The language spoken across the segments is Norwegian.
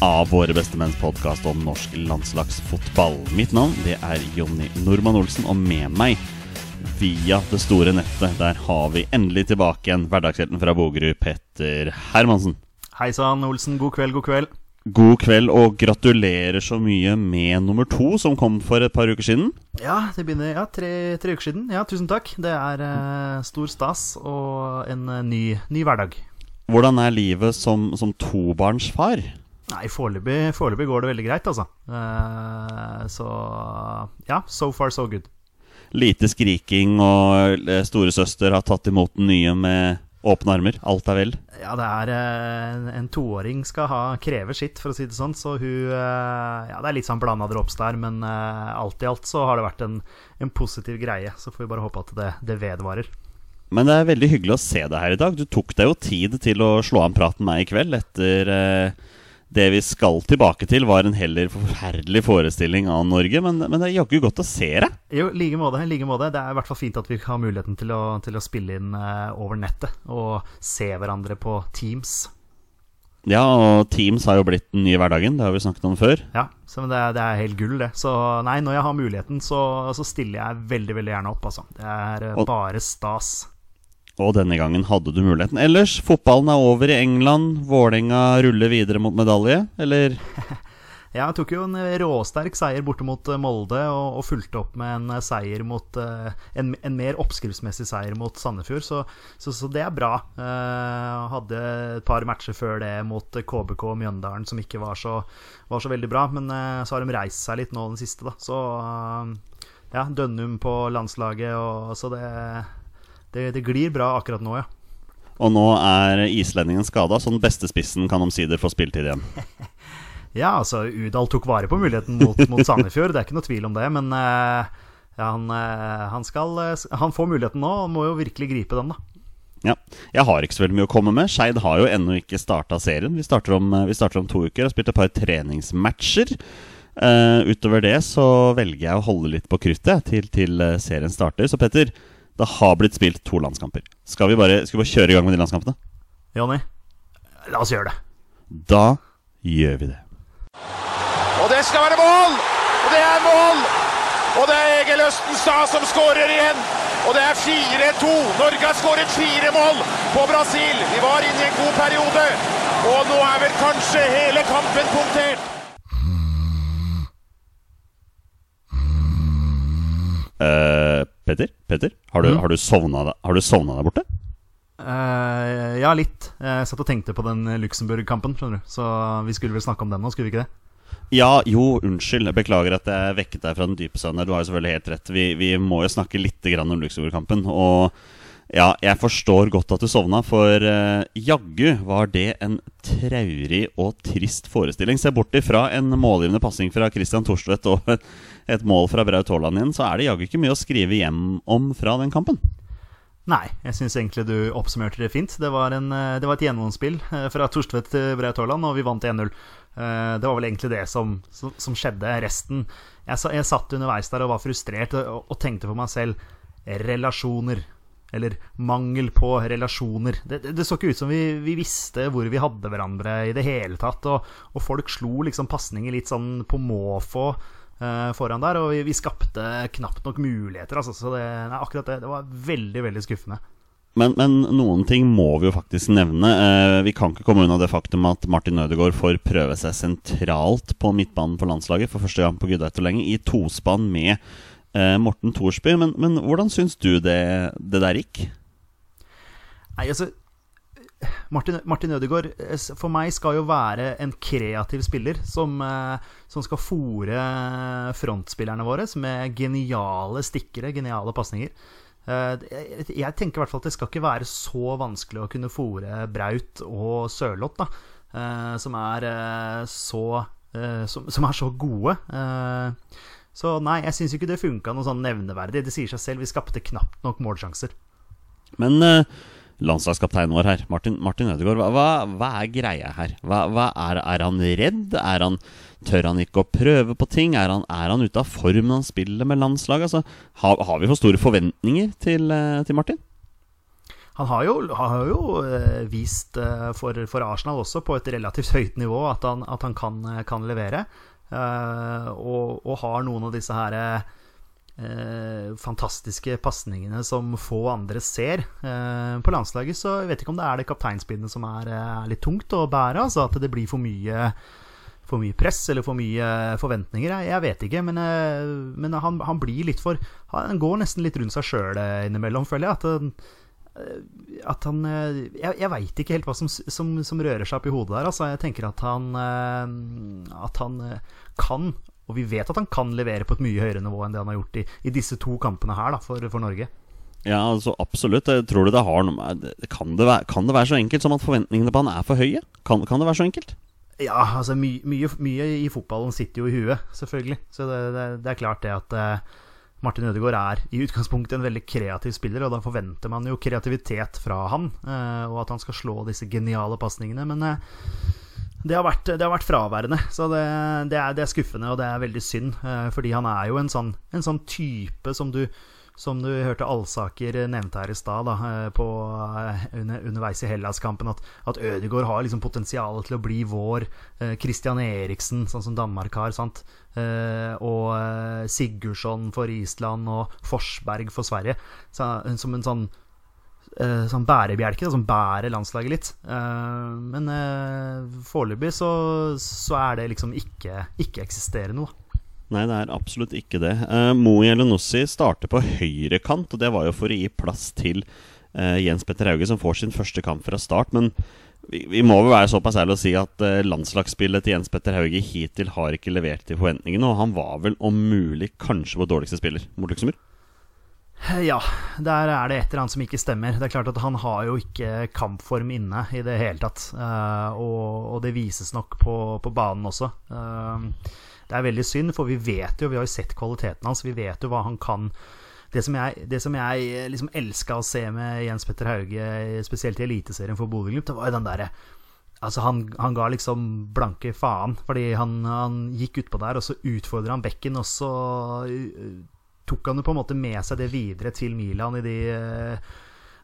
av Våre bestemenns podkast om norsk landslagsfotball. Mitt navn det er Jonny Normann Olsen, og med meg via det store nettet, der har vi endelig tilbake igjen hverdagshelten fra Bogerud, Petter Hermansen. Hei sann, Olsen. God kveld, god kveld. God kveld og gratulerer så mye med nummer to, som kom for et par uker siden. Ja, det begynner ja, tre, tre uker siden. Ja, tusen takk. Det er eh, stor stas og en eh, ny, ny hverdag. Hvordan er livet som, som tobarnsfar? Nei, foreløpig går det veldig greit, altså. Uh, så ja, so far so good. Lite skriking, og eh, storesøster har tatt imot den nye med åpne armer. Alt er vel. Ja, det er uh, En toåring skal ha kreve sitt, for å si det sånn. Så hun uh, Ja, det er litt sånn blanda drops der, men alt i alt så har det vært en, en positiv greie. Så får vi bare håpe at det, det vedvarer. Men det er veldig hyggelig å se deg her i dag. Du tok deg jo tid til å slå an praten med meg i kveld etter eh, det vi skal tilbake til, var en heller forferdelig forestilling av Norge. Men, men det er jaggu godt å se det. Jo, i like måte. like måte. Det er i hvert fall fint at vi har muligheten til å, til å spille inn uh, over nettet og se hverandre på Teams. Ja, og Teams har jo blitt den nye hverdagen. Det har vi snakket om før. Ja, så men det, det er helt gull, det. Så nei, når jeg har muligheten, så, så stiller jeg veldig, veldig gjerne opp, altså. Det er uh, Og- bare stas. Og denne gangen hadde du muligheten. Ellers, fotballen er over i England. Vålerenga ruller videre mot medalje, eller? Ja, tok jo en råsterk seier borte mot eh, Molde, og, og fulgte opp med en eh, seier mot eh, en, en mer oppskriftsmessig seier mot Sandefjord, så, så, så det er bra. Eh, hadde et par matcher før det mot KBK og Mjøndalen som ikke var så, var så veldig bra, men eh, så har de reist seg litt nå den siste, da. Så ja, Dønnum på landslaget, og, så det, det, det glir bra akkurat nå, ja. Og nå er islendingen skada, så den beste spissen kan omsider få spilletid igjen. Ja, altså, Udal tok vare på muligheten mot, mot Sandefjord, det er ikke noe tvil om det. Men eh, ja, han, eh, han, skal, eh, han får muligheten nå, og må jo virkelig gripe den, da. Ja. Jeg har ikke så veldig mye å komme med. Skeid har jo ennå ikke starta serien. Vi starter, om, vi starter om to uker og har spilt et par treningsmatcher. Uh, utover det så velger jeg å holde litt på kruttet til, til serien starter. Så Petter, det har blitt spilt to landskamper. Skal vi bare, skal vi bare kjøre i gang med de landskampene? Jonny, la oss gjøre det. Da gjør vi det. Og det skal være mål! Og det er mål! Og det er Egil Østenstad som skårer igjen. Og det er 4-2. Norge har skåret fire mål på Brasil. Vi var inne i en god periode. Og nå er vel kanskje hele kampen punktert. Eh, Petter, Petter har, du, mm. du sovna, deg- har du sovna der borte? Uh, ja, litt. Jeg satt og tenkte på den Luxembourg-kampen, skjønner du. Så vi skulle vel snakke om den nå, skulle vi ikke det? Ja, jo, unnskyld. Jeg Beklager at jeg vekket deg fra den dype søvnen. Du har jo selvfølgelig helt rett. Vi, vi må jo snakke litt grann om Luxembourg-kampen. Og ja, jeg forstår godt at du sovna, for uh, jaggu var det en traurig og trist forestilling. Se bort ifra en målgivende passing fra Christian Thorstvedt og et mål fra Braut Haaland igjen, så er det jaggu ikke mye å skrive hjem om fra den kampen. Nei, jeg syns egentlig du oppsummerte det fint. Det var, en, eh, det var et gjennomspill eh, fra Torstvedt til Braut Haaland, og vi vant 1-0. Eh, Det var vel egentlig det som, som, som skjedde. Resten jeg, jeg satt underveis der og var frustrert og, og tenkte på meg selv relasjoner. Eller mangel på relasjoner. Det, det, det så ikke ut som vi, vi visste hvor vi hadde hverandre i det hele tatt. Og, og folk slo liksom pasninger litt sånn på måfå eh, foran der, og vi, vi skapte knapt nok muligheter. Altså, så det, nei, akkurat det, det var veldig, veldig skuffende. Men, men noen ting må vi jo faktisk nevne. Eh, vi kan ikke komme unna det faktum at Martin Ødegaard får prøve seg sentralt på midtbanen for landslaget for første gang på gud og lenge, i tospann med eh, Morten Thorsby. Men, men hvordan syns du det, det der gikk? Nei, altså Martin, Martin Ødegaard eh, for meg skal jo være en kreativ spiller som, eh, som skal fòre frontspillerne våre med geniale stikkere, geniale pasninger. Eh, Jeg, tenker i hvert fall at det skal ikke være så vanskelig å kunne fòre Braut og Sørloth, eh, Som eh, eh, som, som er så gode. Så nei, jeg syns ikke det funka noe sånn nevneverdig. Det sier seg selv, vi skapte knapt nok målsjanser. Men eh, landslagskapteinen vår her, Martin, Martin Ødegaard, hva, hva, er greia her? Hva, hva er, er han redd? Er han, tør han ikke å prøve på ting? Er han, er han ute av form når han spiller med landslaget? Altså, har, har vi for store forventninger til, eh, til Martin? Han har jo, har jo eh, vist eh, for, for Arsenal også på et relativt høyt nivå at han, at han kan, kan levere. Eh, og, og har noen av disse her eh, fantastiske pasningene som få andre ser eh, på landslaget. Så jeg vet ikke om det er det kapteinspinnet som er, er litt tungt å bære. Altså at det blir for mye for mye press eller for mye forventninger. Jeg, vet ikke, men, men han, han blir litt for Han går nesten litt rundt seg sjøl innimellom, føler jeg. At, at han eh, Jeg, jeg veit ikke helt hva som, som, som rører seg opp i hodet der. Altså, jeg tenker at han eh, At han eh, kan, og vi vet at han kan levere på et mye høyere nivå enn det han har gjort i, i disse to kampene her da, for, for Norge. Ja, altså absolutt. Jeg tror du det har noe med kan det, være, kan det være så enkelt som at forventningene på han er for høye? Kan, kan det være så enkelt? Ja, altså my, mye, mye i fotballen sitter jo i huet, selvfølgelig. Så det, det, det er klart det at eh, Martin Ødegaard er i utgangspunktet en veldig kreativ spiller, og da forventer man jo kreativitet fra han, eh, og at han skal slå disse geniale pasningene. Men eh, det, har vært, det har vært fraværende, så det, det, er, det er skuffende, og det er veldig synd. eh, fordi han er jo en sånn, en sånn type som du som du hørte Alsaker nevnte her i stad, da, eh, eh, under, underveis i Hellas-kampen, at, at Ødegaard har liksom potensial til å bli vår eh, Christian Eriksen, sånn som Danmark har. Eh, og eh, Sigurdsson for Island og Forsberg for Sverige. Så, som en sånn sånn bærebjelke da, som bærer landslaget litt. Men eh, foreløpig så, så er det liksom ikke ikke-eksisterende noe. Nei, det er absolutt ikke det. Uh, Mo Jelenossi starter på høyrekant, og det var jo for å gi plass til uh, Jens Petter Hauge, som får sin første kamp fra start. Men vi, vi må vel være såpass ærlige å si at uh, landslagsspillet til Jens Petter Hauge hittil har ikke levert til forventningene, og han var vel om mulig kanskje vår dårligste spiller mot Luxembourg. Ja, der er det et eller annet som ikke stemmer. Det er klart at Han har jo ikke kampform inne i det hele tatt. Uh, og, og det vises nok på, på banen også. Eh, det er veldig synd, for vi vet jo, vi har jo sett kvaliteten hans. Vi vet jo hva han kan. Det som jeg, det som jeg liksom elska å se med Jens Petter Hauge, spesielt i Eliteserien for Bodø-Glimt, det var jo den derre Altså han, han ga liksom blanke faen, fordi han, han gikk utpå der, og så utfordra han bekken, og så uh, tok han jo på en måte med seg det videre til Milan i de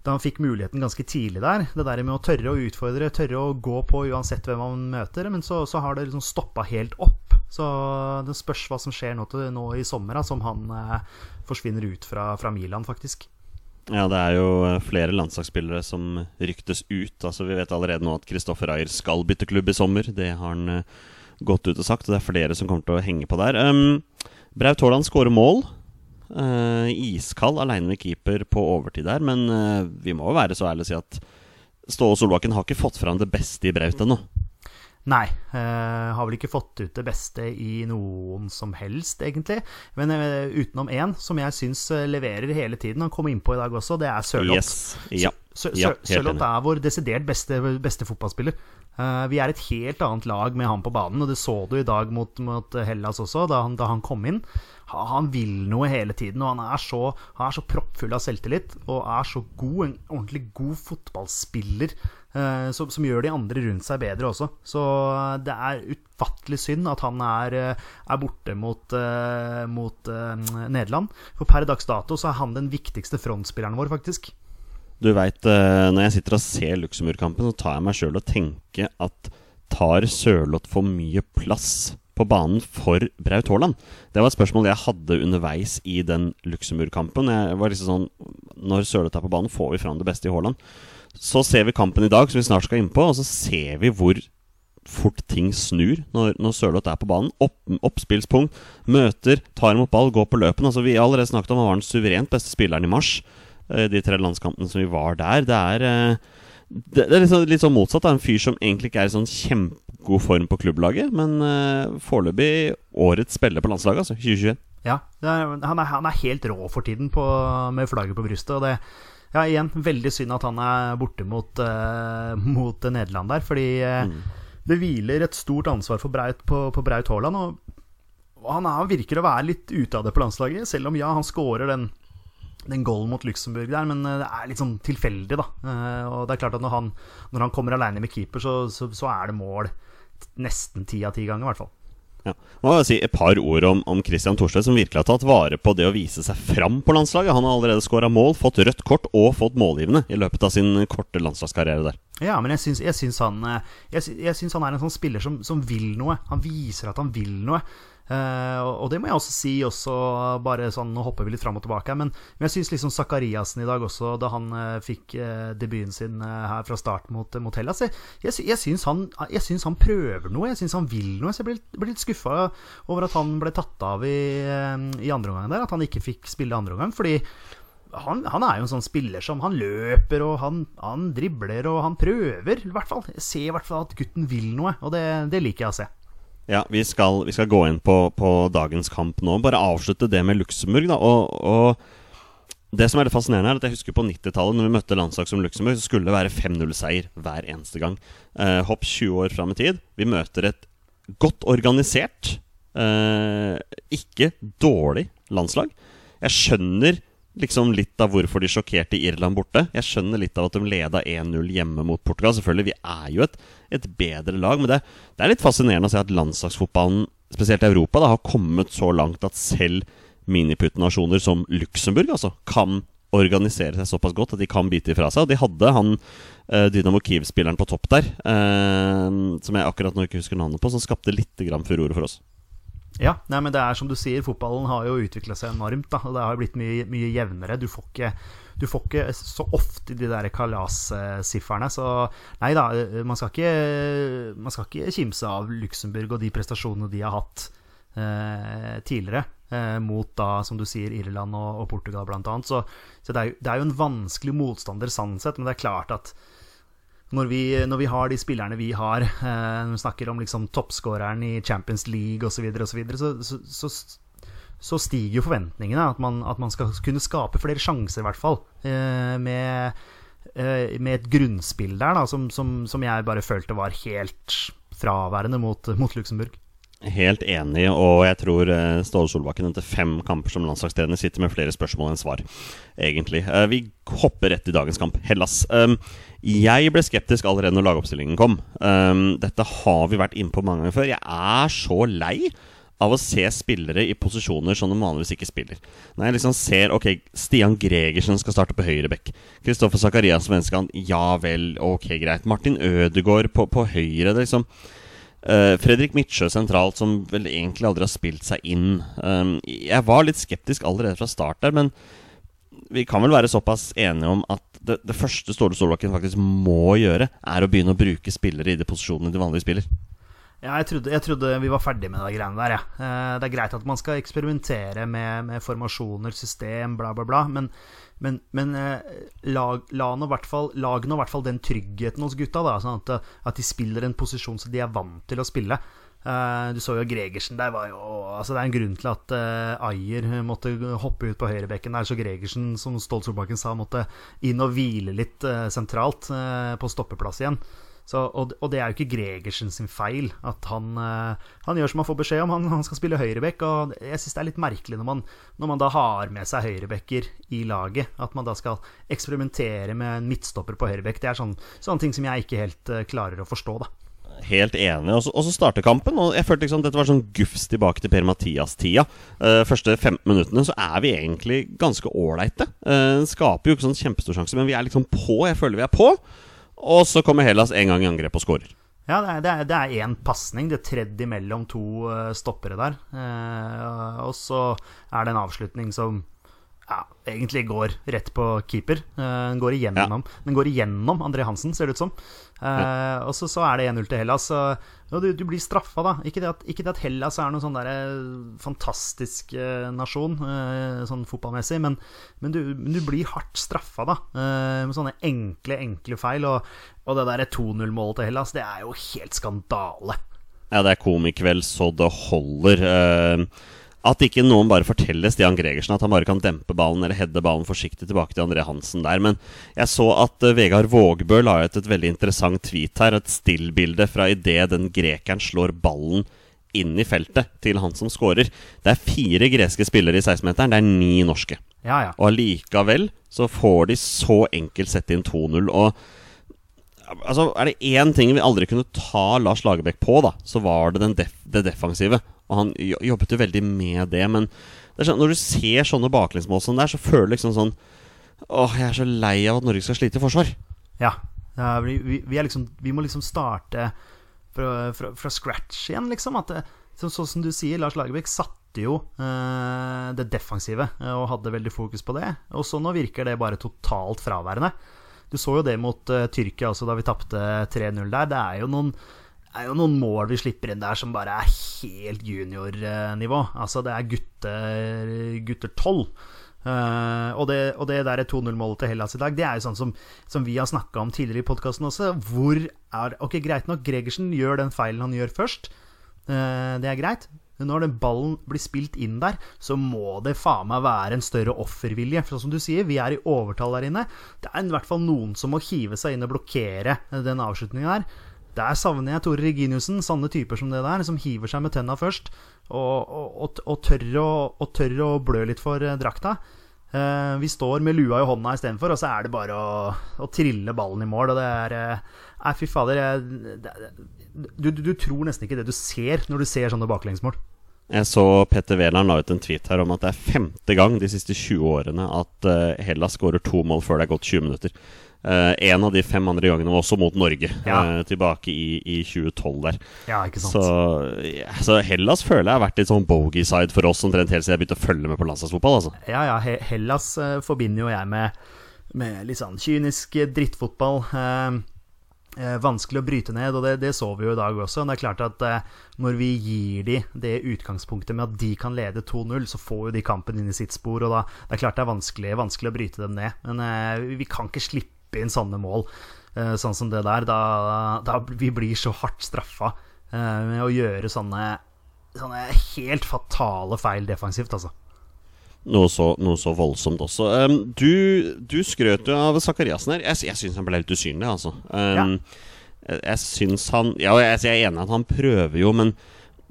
da han fikk muligheten ganske tidlig der. Det der med å tørre å utfordre, tørre å gå på uansett hvem han møter. Men så, så har det liksom stoppa helt opp. Så det spørs hva som skjer nå, til, nå i sommer, som han eh, forsvinner ut fra, fra Milan, faktisk. Ja, det er jo eh, flere landslagsspillere som ryktes ut. Altså, Vi vet allerede nå at Kristoffer Ayer skal bytte klubb i sommer. Det har han eh, gått ut og sagt, og det er flere som kommer til å henge på der. Um, Braut Haaland skårer mål. Uh, iskald aleine med keeper på overtid der, men uh, vi må jo være så ærlige å si at Ståle Solbakken har ikke fått fram det beste i Braut ennå. Nei, eh, har vel ikke fått ut det beste i noen som helst, egentlig. Men eh, utenom én, som jeg syns eh, leverer hele tiden, han kom innpå i dag også, det er Sørloth. Yes. Ja. Sø- ja, Sørloth er vår desidert beste, beste fotballspiller. Eh, vi er et helt annet lag med han på banen, og det så du i dag mot, mot Hellas også, da han, da han kom inn. Ha- Han vil noe hele tiden, og han er så, han er så proppfull av selvtillit og er så god, en ordentlig god fotballspiller. Eh, som, som gjør de andre rundt seg bedre også. Så eh, det er utfattelig synd at han er, eh, er borte mot, mot Nederland. For per dags dato så er han den viktigste frontspilleren vår, faktisk. Du veit, når jeg sitter og ser Luxembourg-kampen, så tar jeg meg sjøl og tenker at tar Sørloth for mye plass på banen for Braut Haaland? Det var et spørsmål jeg hadde underveis i den Luxembourg-kampen. Jeg var liksom sånn Når Sørloth er på banen, får vi fram det beste i Haaland. Så ser vi kampen i dag, som vi snart skal inn på, og så ser vi hvor fort ting snur når, når Sørloth er på banen. Opp, oppspillspunkt, møter, tar imot ball, går på løpen. Altså, vi har allerede snakket om han var den suverent beste spilleren i mars. eh, De tre landskampene som vi var der. Det er, eh, det, er litt, sånn, litt sånn motsatt. Det er en fyr som egentlig ikke er i sånn kjempegod form på klubblaget, men uh, foreløpig årets spiller på landslaget, altså 2021. Ja, er, han, er, han er helt rå for tiden på, med flagget på brystet. Og det, ja, igjen, veldig synd at han er borte mot, uh, mot Nederland der. Fordi eh, det hviler et stort ansvar for Braut, på, på Braut Haaland. Og, og han er, virker å være litt ute av det på landslaget, selv om ja, han skårer den den goalen mot Luxembourg der, men eh, det er litt sånn tilfeldig, da. Uh, Og det er klart at når han, når han kommer aleine med keeper, så, så, så er det mål nesten ti av ti ganger, i hvert fall. Ja. Må jeg si et par ord om, om Christian Thorstvedt, som virkelig har tatt vare på det å vise seg fram på landslaget. Han har allerede skåra mål, fått rødt kort og fått målgivende i løpet av sin korte landslagskarriere der. Ja, men jeg syns, jeg syns, han, eh, jeg, syns, jeg syns han er en sånn spiller som, som vil noe. Han viser at han vil noe. Eh, og det må jeg også si, også bare sånn Nå hopper vi litt fram og tilbake men, jeg syns liksom Zakariassen i dag også, da han eh, fikk eh, debuten sin her fra start mot, mot Hellas Jeg, jeg, syns han, han prøver noe, jeg syns han vil noe. Så jeg ble, litt- skuffa over at han ble tatt av i, i andre omgang der. At han ikke fikk spille andre omgang. Fordi han, han er jo en sånn spiller som Han løper og han, han dribler og han prøver. I hvert fall. Jeg ser i hvert fall at gutten vil noe, og det, det liker jeg å se. Ja, vi skal, vi skal gå inn på, på dagens kamp nå. Bare avslutte det med Luxembourg, da. Og, og det som er litt fascinerende, er at jeg husker på 90-tallet, når vi møtte landslag som Luxembourg, så skulle det være 5-0-seier hver eneste gang. Eh, hopp 20 år fram i tid. Vi møter et godt organisert, eh, ikke dårlig landslag. Jeg skjønner liksom litt av hvorfor de sjokkerte Irland borte. Jeg skjønner litt av at de leda 1-0 hjemme mot Portugal. Selvfølgelig, vi er jo et, et bedre lag, men det, det er litt fascinerende å se at landslagsfotballen, spesielt i Europa, da, har kommet så langt at selv miniputtnasjoner som Luxembourg altså, kan organisere seg såpass godt at de kan bite ifra seg. Og de hadde han eh, Dynamo Kiev-spilleren på topp der, eh, som jeg akkurat nå ikke husker navnet på, som skapte litt furore for oss. Ja, nei, men det er som du sier, fotballen har jo utvikla seg enormt. Da, og det har blitt mye, mye jevnere. Du får, ikke, du får ikke så ofte de der kalassifferne. Så nei da, man skal ikke, man skal ikke kimse av Luxembourg og de prestasjonene de har hatt eh, tidligere. Eh, mot da, som du sier, Irland og, og Portugal annet. Så, så det, er det er jo en vanskelig motstander sannsett, men det er klart at når vi, når vi har de spillerne vi har, eh, når vi snakker om liksom toppskåreren i Champions League osv., så, videre, så, så, så, så stiger jo forventningene. At man, at man skal kunne skape flere sjanser, i hvert fall. Eh, med, eh, med et grunnspill der da, som, som, som jeg bare følte var helt fraværende mot, mot Luxembourg. Helt enig, og jeg tror eh, Ståle Solbakken etter fem kamper som landslagstrener sitter med flere spørsmål enn svar, egentlig. Eh, Vi hopper rett i dagens kamp. Hellas. Um, Jeg ble skeptisk allerede når lagoppstillingen kom. Dette har vi vært inne på mange ganger før. Jeg er så lei av å se spillere i posisjoner som de vanligvis ikke spiller. Når jeg liksom ser ok, Stian Gregersen skal starte på høyre bekk. Kristoffer Zakarias Svenskan, ja vel, ok, greit. Martin Ødegaard på, på høyre. Det liksom Eh, Fredrik Midtsjø sentralt, som vel egentlig aldri har spilt seg inn. Um, jeg var litt skeptisk allerede fra start der, men vi kan vel være såpass enige om at det, det første Ståle Solbakken faktisk må gjøre, er å begynne å bruke spillere i de posisjonene de vanlige spiller. Ja, jeg trodde, jeg trodde vi var ferdig med de greiene der. Ja. Eh, Det er greit at man skal eksperimentere med, med formasjoner, system, bla, bla, bla. Men, men, men eh, lag, la nå lag nå i hvert fall den tryggheten hos gutta. Da, sånn at, at de spiller en posisjon som de er vant til å spille. Eh, Du så jo Gregersen der var jo altså Det er en grunn til at Ayer måtte hoppe ut på høyrebekken der, så Gregersen, som Stolt Solbakken sa, måtte inn og hvile litt eh, sentralt eh, på stoppeplass igjen. Så, og, og det er jo ikke Gregersen sin feil at han, eh, han gjør som han får beskjed om. Han, han skal spille høyrebekk. Og jeg syns det er litt merkelig når man, når man da har med seg høyrebekker i laget, at man da skal eksperimentere med en midtstopper på høyrebekk. Det er sånn, sånne ting som jeg ikke helt eh, klarer å forstå, da. Helt enig. Og så, og så starter kampen. Og jeg følte liksom dette var sånn gufs tilbake til Per-Mathias-tida. Uh, første 15 minuttene så er vi egentlig ganske ålreite. Uh, skaper jo ikke sånn kjempestor sjanse, men vi er liksom på. Jeg føler vi er på. Og så kommer Hellas en gang i angrep og skårer. Ja, det er, det er, én pasning. Det tredd imellom to eh, stoppere der. Eh, og så er det en avslutning som ja, egentlig går rett på keeper. Eh, Den går igjennom, den går igjennom André Hansen, ser det ut som. Eh, Og så, så er det 1-0 til Hellas. Og, du, du blir straffa, da. Ikke det, at, ikke det at Hellas er noen sånn der eh, fantastisk uh, nasjon uh, sånn fotballmessig, men, men, du, men du blir hardt straffa, da. med sånne enkle, enkle feil. Og, og det der 2-0-målet til Hellas, det er jo helt skandale. Ja, det er komikveld så det holder. Eh, at ikke noen bare forteller Stian Gregersen at han bare kan dempe ballen eller heade ballen forsiktig tilbake til André Hansen der. Men jeg så at eh, Vegard Vågbø la ut et veldig interessant tweet her. Et stillbilde fra idet den grekeren slår ballen inn i feltet til han som scorer. Det er fire greske spillere i 16-meteren, det er ni norske. Ja, ja. Og allikevel så får de så enkelt sette inn 2-0. Og altså, er det én ting vi aldri kunne ta Lars Lagerbäck på, da, så var det def det defensive. Og han jobbet jo veldig med det. Men det sånn, når du ser sånne baklengsmål som det er, så føler du liksom sånn Åh, jeg er så lei av at Norge skal slite i forsvar. Ja. ja vi, vi, vi, liksom, vi må liksom starte fra, fra, fra scratch igjen, liksom. At så, sånn som du sier, Lars Lagerbäck satte jo eh, det defensive eh, og hadde veldig fokus på det. Og så nå virker det bare totalt fraværende. Du så jo det mot uh, Tyrkia også, da vi tapte 3-0 der. Det er jo noen er jo noen mål vi slipper inn der som bare er helt juniornivå. Altså, det er gutter, gutter 12. Uh, og, det, og det der 2-0-målet til Hellas i dag, det er jo sånn som, som vi har snakka om tidligere i podkasten også. Hvor er Ok, greit nok, Gregersen gjør den feilen han gjør først. Uh, det er greit. Når den ballen blir spilt inn der, så må det faen meg være en større offervilje. For som du sier, vi er i overtall der inne. Det er i hvert fall noen som må hive seg inn og blokkere den avslutninga der. Der savner jeg Tore Reginiussen, sanne typer som det der, som hiver seg med tenna først og, og, og, og, tør, å, og tør å blø litt for eh, drakta. Eh, vi står med lua i hånda istedenfor, og så er det bare å, å trille ballen i mål. Og det er eh, Nei, fy fader. Jeg, det, du, du, tror nesten ikke det du ser når du ser sånne baklengsmål. Jeg så Petter Wæland la ut en tweet her om at det er femte gang de siste 20 årene at eh, Hellas skårer to mål før det er gått 20 minutter. Uh, en av de fem andre gangene var også mot Norge, Ja. uh, tilbake i, i 2012 der. Ja, ikke sant. Så, ja, så Hellas føler jeg har vært litt sånn bogey-side for oss omtrent helt siden jeg begynte å følge med på landslagsfotball. Altså. Ja, ja, Hellas uh, forbinder jo jeg med, med litt sånn kynisk drittfotball. Eh, vanskelig å bryte ned, og det, det så vi jo i dag også. Men Det er klart at eh, når vi gir de det utgangspunktet med at de kan lede 2-0, så får jo de kampen inn i sitt spor, og da det er klart det er vanskelig, vanskelig å bryte dem ned. Men eh, vi kan ikke slippe inn sånne mål, eh, sånn som det der. Da, da vi blir så hardt straffa eh, med å gjøre sånne, sånne helt fatale feil defensivt, altså. Noe så, noe så voldsomt også. Um, du, du skrøt jo av Sakariassen her. Jeg, jeg syns han ble litt usynlig, altså. Um, jeg, jeg syns han Ja, jeg, jeg er enig at han prøver jo, men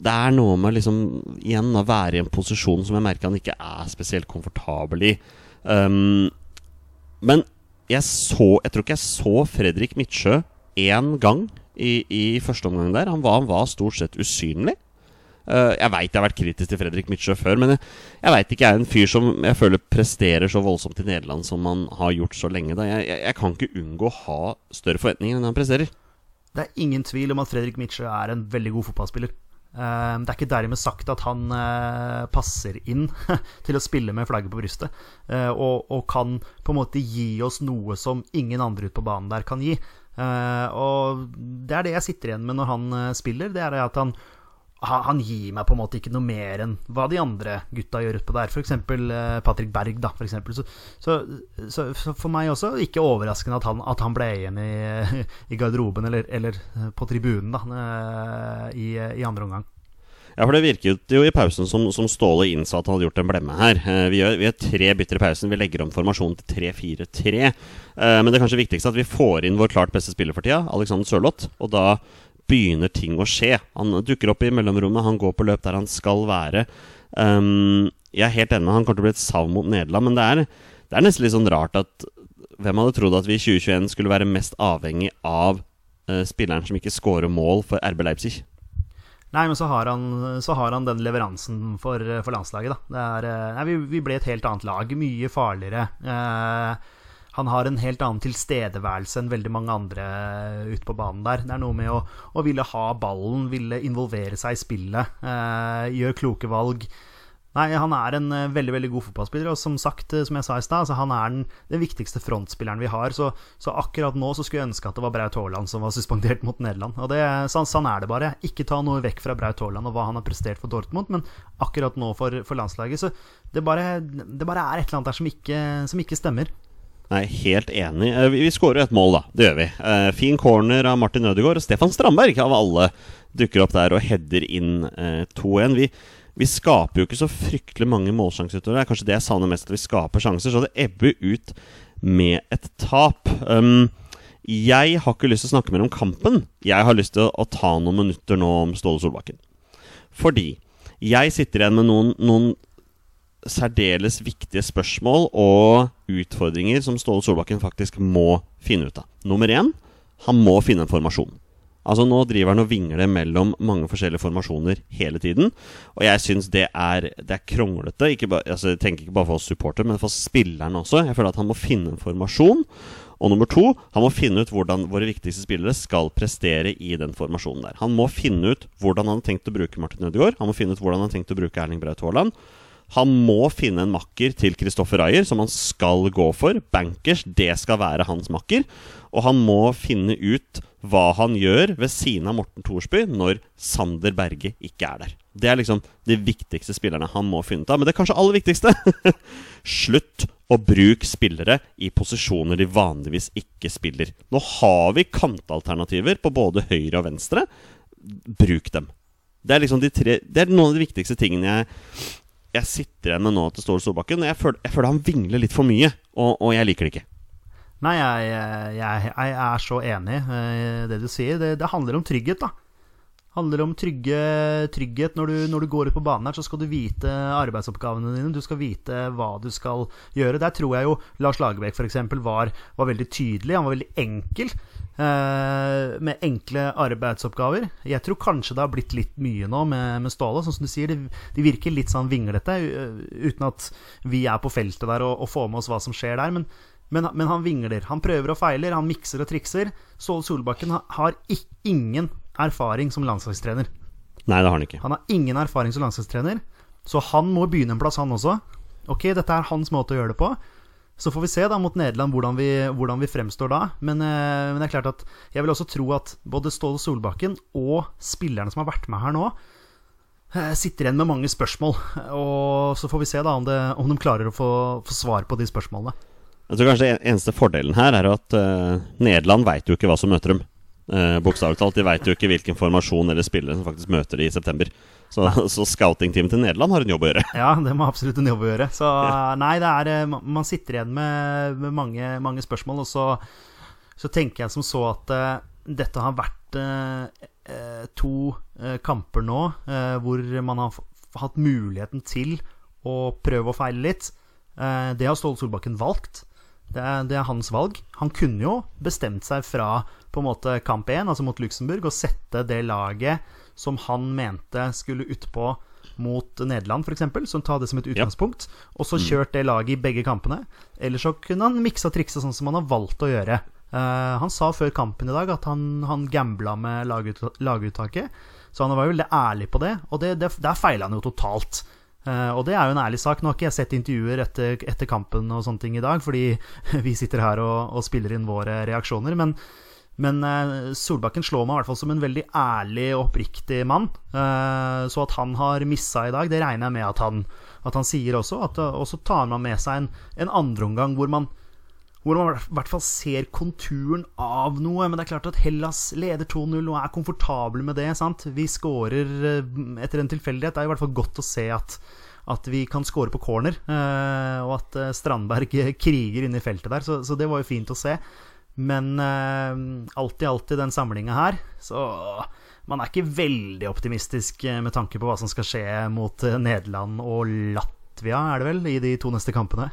det er noe med liksom igjen å være i en posisjon som jeg merker han ikke er spesielt komfortabel i. Um, men jeg så Jeg tror ikke jeg så Fredrik Midtsjø én gang i, i første omgang der. Han var, han var stort sett usynlig. Eh, jeg veit jeg har vært kritisk til Fredrik Midtsjø før, men jeg, jeg veit ikke jeg er en fyr som jeg føler presterer så voldsomt i Nederland som han har gjort så lenge. Da. Jeg, jeg, jeg kan ikke unngå å ha større forventninger enn han presterer. Det er ingen tvil om at Fredrik Midtsjø er en veldig god fotballspiller. Eh, Det er ikke dermed sagt at han eh, passer inn til å spille med flagget på brystet, og, og kan på en måte gi oss noe som ingen andre ute på banen der kan gi. Og det er det jeg sitter igjen med når han spiller, det er at han han han gir meg på en måte ikke noe mer enn hva de andre gutta gjør utpå der. F.eks. Eh, Patrick Berg, da. For eksempel. så, så, så, for meg også ikke overraskende at han, at han ble igjen i, i garderoben, eller, eller på tribunen, da, eh, i, i andre omgang. Ja, for Det virket jo i pausen som, som Ståle innså at han hadde gjort en blemme her. Eh, Vi gjør, vi gjør tre bytter i pausen. Vi legger om formasjonen til 3-4-3. Eh, Men det er kanskje viktigst at vi får inn vår klart beste spiller for tida, Alexander Sørloth. Og da begynner ting å skje. Han dukker opp i mellomrommet, han går på løp der han skal være. Um, jeg er helt enig med han kommer til å bli et savn mot Nederland, men det er, det er nesten litt sånn rart at Hvem hadde trodd at vi i 2021 skulle være mest avhengig av uh, spilleren som ikke scorer mål for RB Leipzig? Nei, men så har han, så har han den leveransen for, for landslaget, da. Er, eh, nei, vi, vi ble et helt annet lag. Mye farligere. Eh, han har en helt annen tilstedeværelse enn veldig mange andre ute på banen der. Det er noe med å, å ville ha ballen, ville involvere seg i spillet, eh, gjøre kloke valg. Nei, han er en eh, veldig veldig god fotballspiller, og som sagt, eh, som jeg sa i stad, han er den, den viktigste frontspilleren vi har. Så, så akkurat nå så skulle jeg ønske at det var Braut Haaland som var suspendert mot Nederland. Og det, sånn, sånn er det bare. Ikke ta noe vekk fra Braut Haaland og hva han har prestert for Dortmund, men akkurat nå for, for landslaget. Så det bare, det bare er et eller annet der som ikke, som ikke stemmer. Nei, helt enig. Eh, Vi, skårer et mål, da. Det gjør vi. Eh, fin corner av Martin Ødegaard. Stefan Strandberg av alle dukker opp der og header inn eh, 2-1. Vi, vi skaper jo ikke så fryktelig mange målsjanser utover. Det er kanskje det jeg savner mest, at vi skaper sjanser. Så det ebber ut med et tap. Um, jeg har ikke lyst til å snakke mer om kampen. Jeg har lyst til å ta noen minutter nå om Ståle Solbakken. Fordi jeg sitter igjen med noen, noen særdeles viktige spørsmål og utfordringer som Ståle Solbakken faktisk må finne ut av. Nummer én han må finne en formasjon. Altså Nå driver han og vingler mellom mange forskjellige formasjoner hele tiden. Og jeg syns det det er kronglete. Altså, jeg tenker ikke bare for oss supportere, men for spillerne også. Jeg føler at han må finne en formasjon. Og nummer to, han må finne ut hvordan våre viktigste spillere skal prestere i den formasjonen der. Han må finne ut hvordan han har tenkt å bruke Martin Ødegaard. Han må finne ut hvordan han har tenkt å bruke Erling Braut Haaland. Han må finne en makker til Kristoffer Ayer, som han skal gå for. Bankers, det skal være hans makker. Og han må finne ut hva han gjør ved siden av Morten Thorsby når Sander Berge ikke er der. Det er liksom de viktigste spillerne han må finne ut av. Men det kanskje aller viktigste Slutt å bruke spillere i posisjoner de vanligvis ikke spiller. Nå har vi kantalternativer på både høyre og venstre. Bruk dem. Det er liksom de tre Det er noen av de viktigste tingene jeg jeg sitter igjen med nå til Ståle Solbakken. Jeg føler, jeg føler han vingler litt for mye, og, og jeg liker det ikke. Nei, jeg, jeg, jeg er så enig i det du sier. Det, det handler om trygghet, da. Handler om trygge, trygghet. Når du, når du går ut på banen her, så skal du vite arbeidsoppgavene dine. Du skal vite hva du skal gjøre. Der tror jeg jo Lars Lagerbäck f.eks. Var, var veldig tydelig. Han var veldig enkel. Eh, med enkle arbeidsoppgaver. Jeg tror kanskje det har blitt litt mye nå med, med Ståle. Sånn som du sier, de, de virker litt sånn vinglete, uh, uten at vi er på feltet der og, og får med oss hva som skjer der. Men, men, men han vingler. Han prøver og feiler, han mikser og trikser. Ståle Solbakken har, har ingen erfaring som landslagstrener. Nei, det har han ikke. Han har ingen erfaring som landslagstrener, så han må begynne en plass, han også. Ok, dette er hans måte å gjøre det på. Så får vi se da mot Nederland hvordan vi, hvordan vi fremstår da. Men, eh, men det er klart at jeg vil også tro at både Ståle Solbakken og spillerne som har vært med her nå, eh, sitter igjen med mange spørsmål. Og så får vi se da om, det, om de klarer å få, få svar på de spørsmålene. Jeg tror kanskje den eneste fordelen her er at uh, Nederland veit jo ikke hva som møter dem. Uh, Bokstavelig talt. De veit jo ikke hvilken formasjon eller spillere som faktisk møter de i september. Så, så scoutingteamet til Nederland har en jobb å gjøre. Ja, det må absolutt en jobb å gjøre. Så nei, det er eh, Man sitter igjen med, med mange, mange spørsmål, og så, så tenker jeg som så at uh, dette har vært uh, eh, to eh, kamper nå eh, hvor man har hatt muligheten til å prøve å feile litt. Eh, det har Ståle Solbakken valgt. Det er, det er hans valg. Han kunne jo bestemt seg fra på en måte kamp 1, altså mot Luxembourg, og sette det laget som han mente skulle utpå mot Nederland, f.eks., så ta det som et utgangspunkt, og så kjørt det laget i begge kampene. Eller så kunne han miksa og triksa sånn som han har valgt å gjøre. Uh, han sa før kampen i dag at han, han gambla med lagut, laguttaket, så han var jo veldig ærlig på det, og det, det, der feila han jo totalt. Uh, og det er jo en ærlig sak. Nå har ikke jeg sett intervjuer etter, etter kampen og sånne ting i dag, fordi vi sitter her og, og spiller inn våre reaksjoner. Men, men eh, Solbakken slår meg i hvert fall som en veldig ærlig og oppriktig mann. Eh, så at han har missa i dag, det regner jeg med at han, at han sier også. At, og så tar man med seg en, en andreomgang hvor man hvor man i hvert fall ser konturen av noe. Men det er klart at Hellas leder 2-0 og er komfortable med det. sant? Vi scorer eh, etter en tilfeldighet. Det er i hvert fall godt å se at, at vi kan score på corner. eh, og at eh, Strandberg kriger inne i feltet der. Så, så det var jo fint å se. Men eh, alt i alt i den samlinga her, så man er ikke veldig optimistisk eh, med tanke på hva som skal skje mot eh, Nederland og Latvia, er det vel, i de to neste kampene.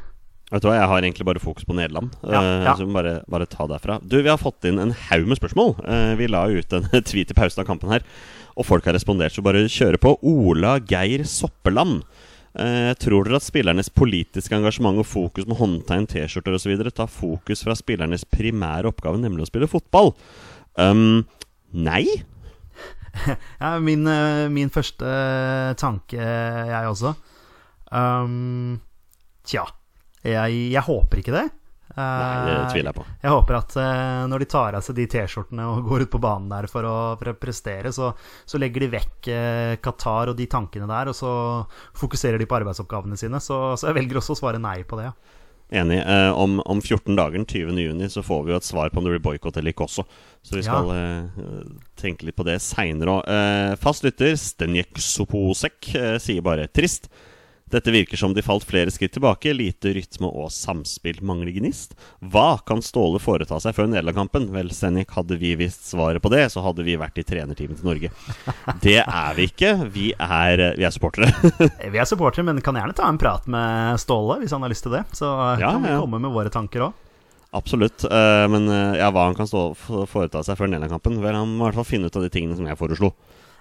Vet du hva, Jeg har egentlig bare fokus på Nederland. Ja, eh, ja. Så bare, bare ta derfra. Du, Vi har fått inn en haug med spørsmål. Vi la ut en tweet i pausen av kampen her, og folk har respondert. Så bare kjøre på. Ola Geir Soppeland. Eh, tror dere at spillernes politiske engasjement og fokus med håndtegn, T-skjorter osv. tar fokus fra spillernes primære oppgave, nemlig å spille fotball? Um, nei. Ja, min, eh, min første tanke, jeg også. Um, tja. Jeg, jeg håper ikke det. Nei, det Eh, tviler jeg på. Jeg håper at eh, når de tar av seg de T-skjortene og går ut på banen der for å, for å prestere, så, så legger de vekk eh, Qatar og de tankene der, og så fokuserer de på arbeidsoppgavene sine. Så, så jeg velger også å svare nei på det. Ja. Enig. Eh, om, om 14 dager, 20. juni, så får vi jo et svar på om det blir boikott eller ikke også. Så vi Ja. skal eh, tenke litt på det seinere òg. Eh, fast lytter, Stenjek Soposek, sier bare 'trist'. Dette virker som de falt flere skritt tilbake. Lite rytme og samspill. Mangler gnist. Hva kan Ståle foreta seg før Nederland-kampen? Vel, Sennik, hadde vi visst svaret på det, så hadde vi vært i trenerteamet til Norge. Det er vi ikke. Vi er, vi er supportere. Vi er supportere, men kan gjerne ta en prat med Ståle hvis han har lyst til det. Så Ja, kan vi komme med våre tanker òg. Absolutt. eh, men eh, ja, hva han kan stå, foreta seg før Nederland-kampen Vel, Han må i hvert fall finne ut av de tingene som jeg foreslo.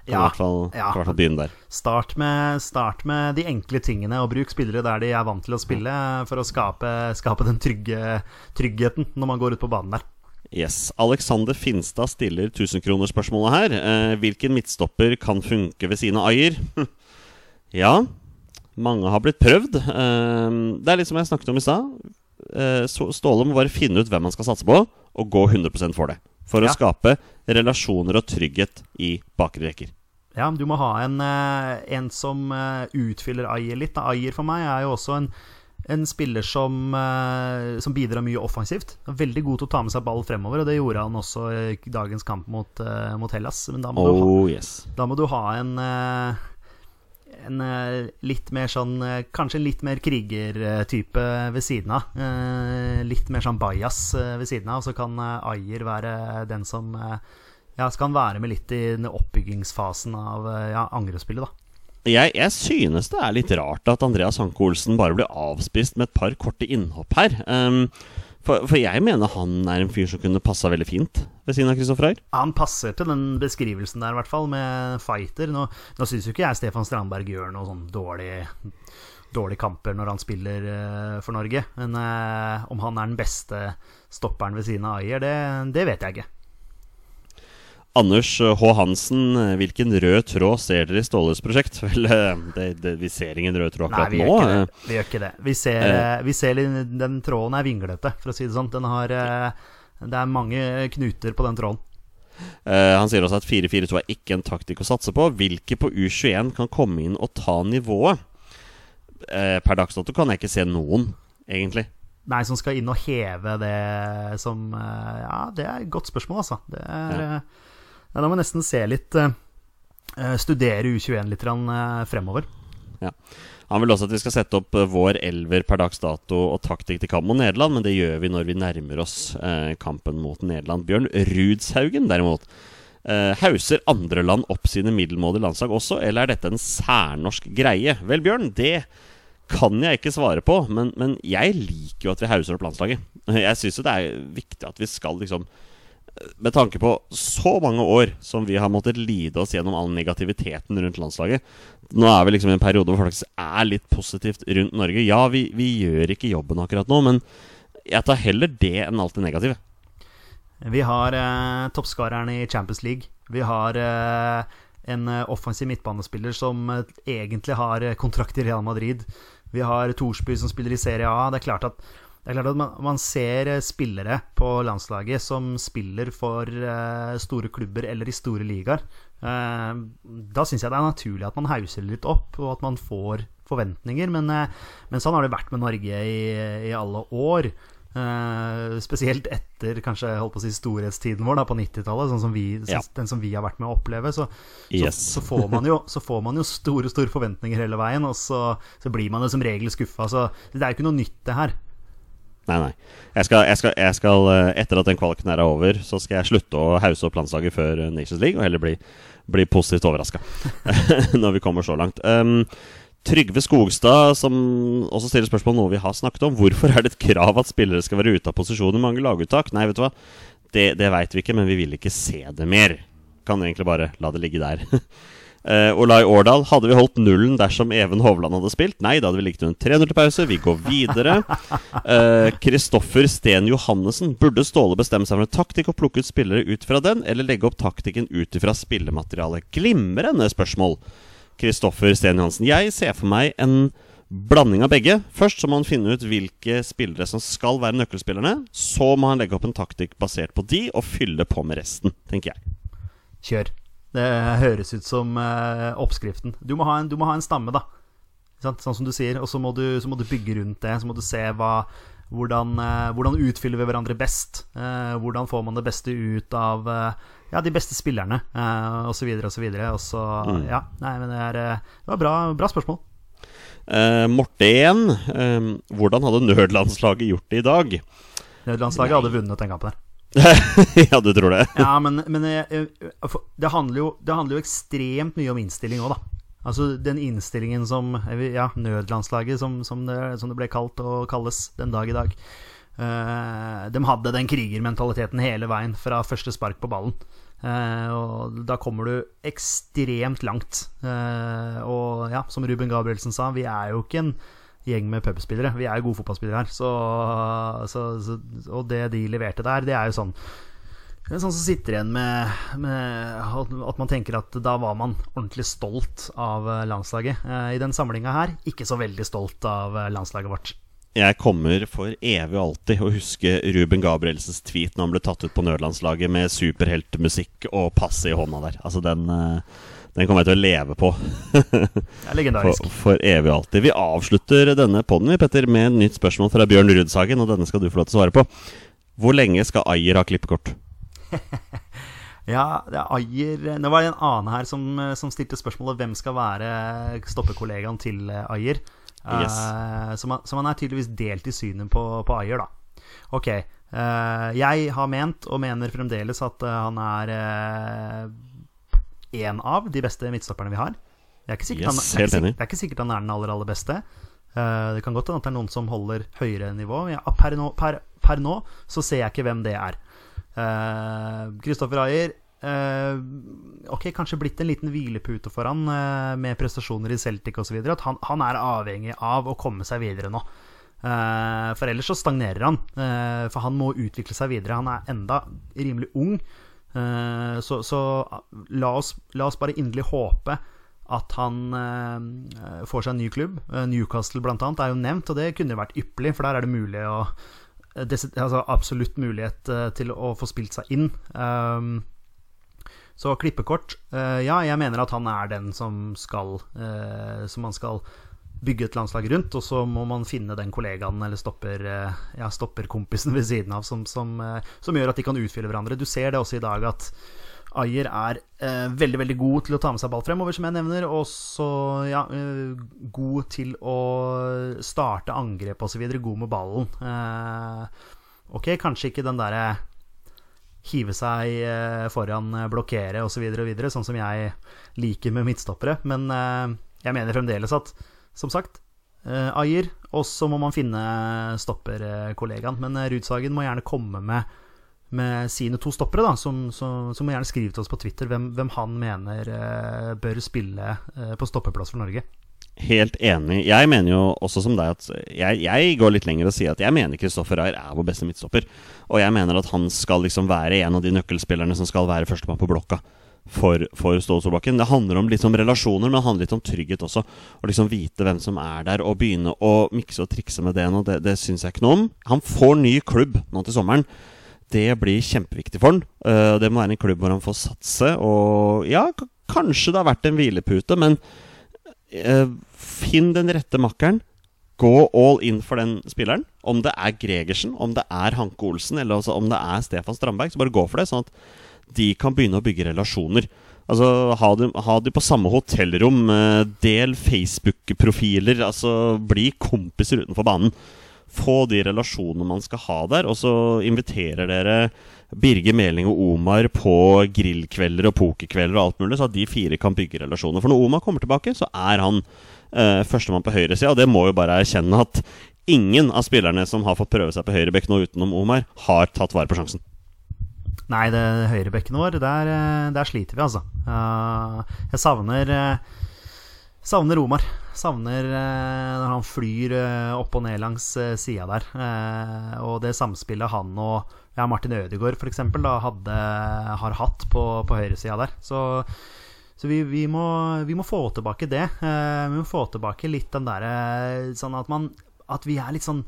Kan Ja, i hvert fall, ja. hvert fall begynne der. Start med, start med de enkle tingene, og bruk spillere der de er vant til å spille, for å skape, skape den trygge, tryggheten når man går ut på banen der. Yes. Alexander Finstad stiller 1000-kronersspørsmålet her. Eh, hvilken midtstopper kan funke ved siden av Ayer? ja, mange har blitt prøvd. Eh, det er litt som jeg snakket om i stad. Eh, Ståle må bare finne ut hvem han skal satse på, og gå 100% for det. For Ja. å skape relasjoner og trygghet i bakre rekker. Ja, du må ha en, eh, en som eh, utfyller Ayer litt. Ayer for meg er jo også en, en spiller som, eh, som bidrar mye offensivt. Veldig god til å ta med seg ball fremover, og det gjorde han også i dagens kamp mot, mot Hellas. Men da må, du, ha, Oh yes. da må du ha en en eh, litt mer sånn eh, Kanskje litt mer krigertype ved siden av. Eh, Litt mer sånn bajas eh, ved siden av. Og så kan eh, Ayer være den som eh, Ja, han være med litt i oppbyggingsfasen av eh, ja, angrepsspillet, da. Jeg, jeg synes det er litt rart at Andreas Hanke Olsen bare blir avspist med et par korte innhopp her. Ehm, for, for jeg mener han er en fyr som kunne passa veldig fint ved siden av Kristoffer Ayer. Han passer til den beskrivelsen der, i hvert fall, med fighter. Nå, nå syns jo ikke jeg Stefan Strandberg gjør noe sånn dårlig Dårlige kamper når han spiller eh, for Norge. Men eh, om han er den beste stopperen ved siden av Ayer, det, det vet jeg ikke. Anders eh, H. Hansen, eh, hvilken rød tråd ser dere i Ståles prosjekt? Vel, eh, det, det, vi ser ingen rød tråd Nei, akkurat vi nå. gjør ikke eh. Vi gjør ikke det. Vi ser, eh, vi ser Den tråden er vinglete, for å si det sånn. Har eh, Det er mange knuter på den tråden. Eh, han sier også at 4-4-2 er ikke en taktikk å satse på. Hvilke på U21 kan komme inn og ta nivået? Eh, per dags dato kan jeg ikke se noen, egentlig. Nei, som skal inn og heve det som eh, Ja, det er et godt spørsmål, altså. Det er Ja. Eh, Da må vi nesten se litt eh, eh, Studere U21 litt fremover. Ja. Han vil også at vi skal sette opp eh, vår elver per dags dato og taktikk til kamp mot Nederland, men det gjør vi når vi nærmer oss eh, kampen mot Nederland. Bjørn Rudshaugen, derimot. Eh, hauser andre land opp sine middelmådige landslag også, eller er dette en særnorsk greie? Vel, Bjørn, det kan jeg ikke svare på, men, men jeg liker jo at vi hauser opp landslaget. Jeg syns jo det er viktig at vi skal liksom med tanke på så mange år som vi har måttet lide oss gjennom all negativiteten rundt landslaget Nå er vi liksom i en periode hvor folk er litt positivt rundt Norge. Ja, vi, vi gjør ikke jobben akkurat nå, men jeg tar heller det enn alt det negative. Vi har eh, toppskåreren i Champions League. Vi har eh, en eh, offensiv midtbanespiller som eh, egentlig har eh, kontrakt i Real Madrid. Vi har Thorsby som spiller i Serie A. Det er klart at, det er klart at man, man ser eh, spillere på landslaget som spiller for uh, store klubber eller i store ligaer. Uh, da syns jeg det er naturlig at man hauser litt opp, og at man får forventninger. Men, uh, men sånn har det vært med Norge i, i alle år. Spesielt etter kanskje holdt på å si storhetstiden vår da, på 90-tallet, sånn som vi, Ja. den som vi har vært med å oppleve. Så, Yes. så, så, får man jo, så får man jo store store forventninger hele veien, og så, så blir man jo som regel skuffa. Så det er jo ikke noe nytt, det her. Nei, nei. Jeg skal, jeg skal, jeg skal eh, Etter at den kvaliken er over, så skal jeg slutte å hause opp landslaget før eh, Nations League, og heller bli, bli positivt overraska når vi kommer så langt. Um, Trygve Skogstad, som også stiller spørsmål noe vi har snakket om. Hvorfor er det et krav at spillere skal være ute av posisjon i mange laguttak? Nei, vet du hva. Det, det veit vi ikke, men vi vil ikke se det mer. Kan egentlig bare la det ligge der. Uh, Olai Årdal, hadde vi holdt nullen dersom Even Hovland hadde spilt? Nei, da hadde vi ligget under 3-0 til pause. Vi går videre. Kristoffer Sten Johannessen, burde Ståle bestemme seg for en taktikk og plukke ut spillere ut fra den, eller legge opp taktikken ut ifra spillematerialet? Glimrende spørsmål. Kristoffer Sten Johansen. Jeg ser for meg en Blanding av begge. Først så må han finne ut hvilke spillere som skal være nøkkelspillerne. Så må han legge opp en taktikk basert på de, og fylle på med resten, tenker jeg. Kjør. Det høres ut som eh, oppskriften. Du må, ha en, du må ha en stamme, da. Sant? Sånn som du sier. Og så må, du- så må du bygge rundt det. Så må du se hva, hvordan, eh, hvordan utfyller vi hverandre best. Eh, hvordan får man det beste ut av ja, de beste spillerne, eh, og så videre og så videre. Og så, ja, nei, men det, er, det var bra, bra spørsmål. Eh, Morten. Eh, hvordan hadde nødlandslaget gjort det i dag? Nødlandslaget hadde vunnet den kampen her. ja, du tror det? Ja, men, men eh, eh, det, handler jo, det handler jo ekstremt mye om innstilling òg, da. Altså den innstillingen som eh, Ja, nødlandslaget, som, som, det, som det ble kalt og kalles den dag i dag. Uh, de hadde den krigermentaliteten hele veien fra første spark på ballen. Uh, og da kommer du ekstremt langt. Uh, og ja, som Ruben Gabrielsen sa, vi er jo ikke en gjeng med pubspillere. Vi er jo gode fotballspillere her. Så, så, så, og det de leverte der, det er jo sånn det er sånn som sitter igjen med, med at man tenker at da var man ordentlig stolt av eh, landslaget. Eh, I den samlinga her, ikke så veldig stolt av eh, landslaget vårt. Jeg kommer for evig og alltid å huske Ruben Gabrielsens tweet når han ble tatt ut på nødlandslaget med superheltmusikk og passet i hånda der. Altså, den, den kommer jeg til å leve på. Det er legendarisk. For, for evig og alltid. Vi avslutter denne podden, vi, Petter, med et nytt spørsmål fra Bjørn Rudsagen, og denne skal du få lov til å svare på. Hvor lenge skal Ayer ha klippekort? Ja, det er Ayer Nå var det en annen her som, eh, som stilte spørsmålet hvem skal være stoppekollegaen til eh, Ayer. Yes. Uh, så, man, så man er tydeligvis delt i synet på, på Ayer, da. Ok. Uh, jeg har ment, og mener fremdeles, at eh, han er én av de beste midtstopperne vi har. Det er ikke sikkert, Yes, han, det er ikke, det er ikke sikkert han er den aller, aller beste. Uh, det kan godt hende at det er noen som holder høyere nivå. Ja, per, nå, per, per nå så ser jeg ikke hvem det er. Kristoffer Ayer uh, Ok, kanskje blitt en liten hvilepute for han uh, med prestasjoner i Celtic osv. At han, han er avhengig av å komme seg videre nå. Eh, for ellers så stagnerer han. eh, for han må utvikle seg videre. Han er enda rimelig ung. Eh, så så la, oss, la oss bare inderlig håpe at han eh, får seg en ny klubb. Eh, Newcastle blant annet er jo nevnt, og det kunne jo vært ypperlig, for der er det mulig å altså absolutt mulighet til å få spilt seg inn. Så klippekort Ja, jeg mener at han er den som skal Som man skal bygge et landslag rundt, og så må man finne den kollegaen eller stopper, eh, ja, stopperkompisen ved siden av som, som, eh, som gjør at de kan utfylle hverandre. Du ser det også i dag at Ayer er eh, veldig veldig god til å ta med seg ball fremover, som jeg nevner, og så ja, eh, god til å starte angrep osv. God med ballen. Eh, ok, kanskje ikke den derre hive seg foran, blokkere osv., så sånn som jeg liker med midtstoppere. Men jeg mener fremdeles at, som sagt, eh, Ayer, og så må man finne stopperkollegaen. Men eh, Rudsagen må gjerne komme med, med sine to stoppere, da, som, som, som må gjerne skrive til oss på Twitter hvem, hvem han mener eh, bør spille eh, på stoppeplass for Norge. Helt enig. Jeg mener jo også som deg at jeg, jeg går litt lenger og sier at jeg mener Kristoffer Ayer er vår beste midtstopper. Og jeg mener at han skal liksom være en av de nøkkelspillerne som skal være førstemann på blokka for, for Ståle Solbakken. Det handler om litt om relasjoner, men det handler litt om trygghet også. Å liksom vite hvem som er der, og begynne å mikse og trikse med det nå, det, det syns jeg ikke noe om. Han får ny klubb nå til sommeren. Det blir kjempeviktig for han. Eh, Det må være en klubb hvor han får satse. Og ja, kanskje det har vært en hvilepute, men eh, finn den rette makkeren. Gå all in for den spilleren. Om det er Gregersen, om det er Hanke Olsen, eller altså om det er Stefan Strandberg, så bare gå for det. Sånn at de kan begynne å bygge relasjoner. Altså, ha de, ha de på samme hotellrom, eh, del Facebook-profiler, altså bli kompiser utenfor banen. Få de relasjonene man skal ha der, og så inviterer dere Birger Meling og Omar på grillkvelder og pokerkvelder og alt mulig, så at de fire kan bygge relasjoner. For når Omar kommer tilbake, så er han eh, førstemann på høyresida, og det må jo bare erkjenne at ingen av spillerne som har fått prøve seg på høyrebekk nå utenom Omar, har tatt vare på sjansen. Nei, det høyrebekken vår, der, eh, der sliter vi, altså. Eh, jeg savner eh, Savner Omar. Savner når han flyr opp og ned langs sida der. Og det samspillet han og ja, Martin Ødegaard f.eks. har hatt på, på høyresida der. Så Så vi, vi, må, vi må få tilbake det. Vi må få tilbake litt den derre Sånn at man At vi er litt sånn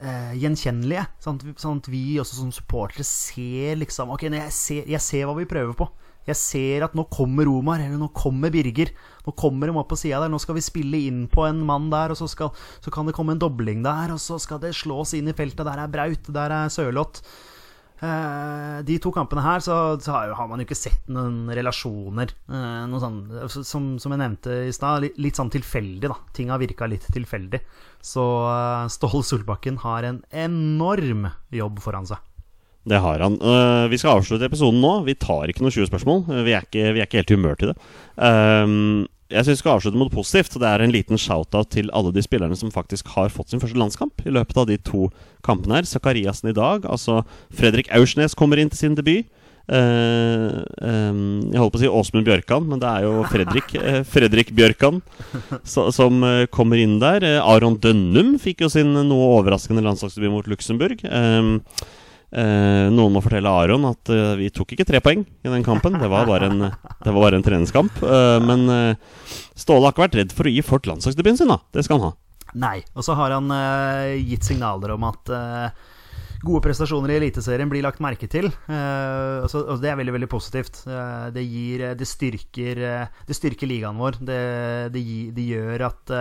eh, gjenkjennelige. Sånn at, sånn at vi også som supportere ser liksom Ok, jeg ser, jeg ser hva vi prøver på. Jeg ser at nå kommer Omar, eller nå kommer Birger. Nå kommer de opp på sida der. Nå skal vi spille inn på en mann der, og så, skal, så kan det komme en dobling der, og så skal det slås inn i feltet. Der er Braut, der er Sørloth. Eh, de to kampene her så, så har, jo- har man jo ikke sett noen relasjoner. eh, noe sånn, som, som jeg nevnte i stad, litt, litt sånn tilfeldig. da Ting har virka litt tilfeldig. Så uh, Ståle Solbakken har en enorm jobb foran seg. Det har han. Uh, vi skal avslutte episoden nå. Vi tar ikke noen 20 spørsmål. Eh, vi, er ikke, vi er ikke helt i humør til det. Ehm, jeg syns vi skal avslutte mot positivt. Det er en liten shout-out til alle de spillerne som faktisk har fått sin første landskamp i løpet av de to kampene her. Zakariassen i dag. Altså Fredrik Aursnes kommer inn til sin debut. Uh, um, jeg holdt på å si Åsmund Bjørkan, men det er jo Fredrik uh, Fredrik Bjørkan så, som uh, kommer inn der. Aron Dønnum fikk jo sin noe overraskende landslagsdebut mot Luxembourg. Ehm, Eh, noen må fortelle Aron at eh, vi tok ikke tre poeng i den kampen. Det var bare en, var bare en treningskamp. Eh, men eh, Ståle har ikke vært redd for å gi folk landslagsdebuten sin, da. Det skal han ha. Nei. Og så har han eh, gitt signaler om at eh, gode prestasjoner i Eliteserien blir lagt merke til. Eh, og så- og det er veldig veldig positivt. Det, gir, det, styrker, det styrker ligaen vår. Det, det, det gjør at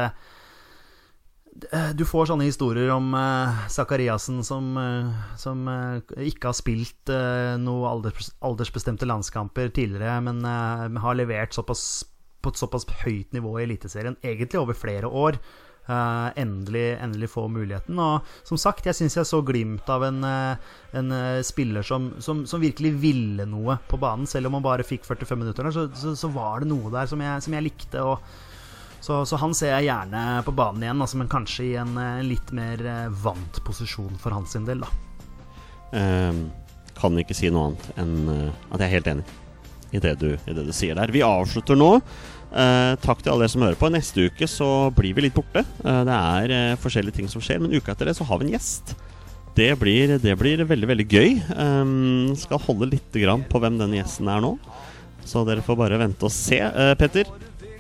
du får sånne historier om eh, Sakariassen som, eh, som eh, ikke har spilt eh, noen alders, aldersbestemte landskamper tidligere, men eh, har levert såpass, på et såpass høyt nivå i Eliteserien, egentlig over flere år. Eh, endelig, endelig få muligheten. Og som sagt, jeg syns jeg så glimt av en, eh, en eh, spiller som, som, som virkelig ville noe på banen. Selv om han bare fikk 45 minutter, så, så, så var det noe der som jeg, som jeg likte. Og, så, så han ser jeg gjerne på banen igjen, altså, men kanskje i en en litt mer eh, vant posisjon for hans del. Da. Um, kan ikke si noe annet enn eh, at jeg er helt enig i det du, i det du sier der. Vi avslutter nå. Uh, takk til alle dere som hører på. Neste uke så blir vi litt borte. Uh, det er uh, forskjellige ting som skjer, men uka etter det så har vi en gjest. Det blir, det blir veldig, veldig gøy. Um, skal holde litt grann på hvem denne gjesten er nå. Så dere får bare vente og se. Eh, Petter,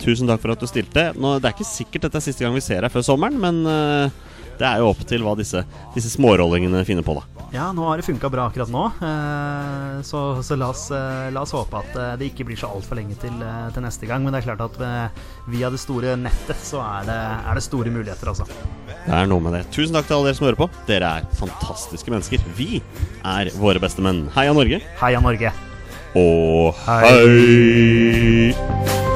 tusen takk for at du stilte. Nå, det er ikke sikkert dette er siste gang vi ser deg før sommeren, men uh, det er jo opp til hva disse, disse smårollingene finner på, da. Ja, nå har det funka bra akkurat nå, uh, så, så la, oss, uh, la oss håpe at det ikke blir så altfor lenge til, til neste gang. Men det er klart at via det store nettet så er det, er det store muligheter, altså. Det er noe med det. Tusen takk til alle dere som hører på. Dere er fantastiske mennesker. Vi er våre beste menn. Heia Norge. Heia Norge! Og hei. hei!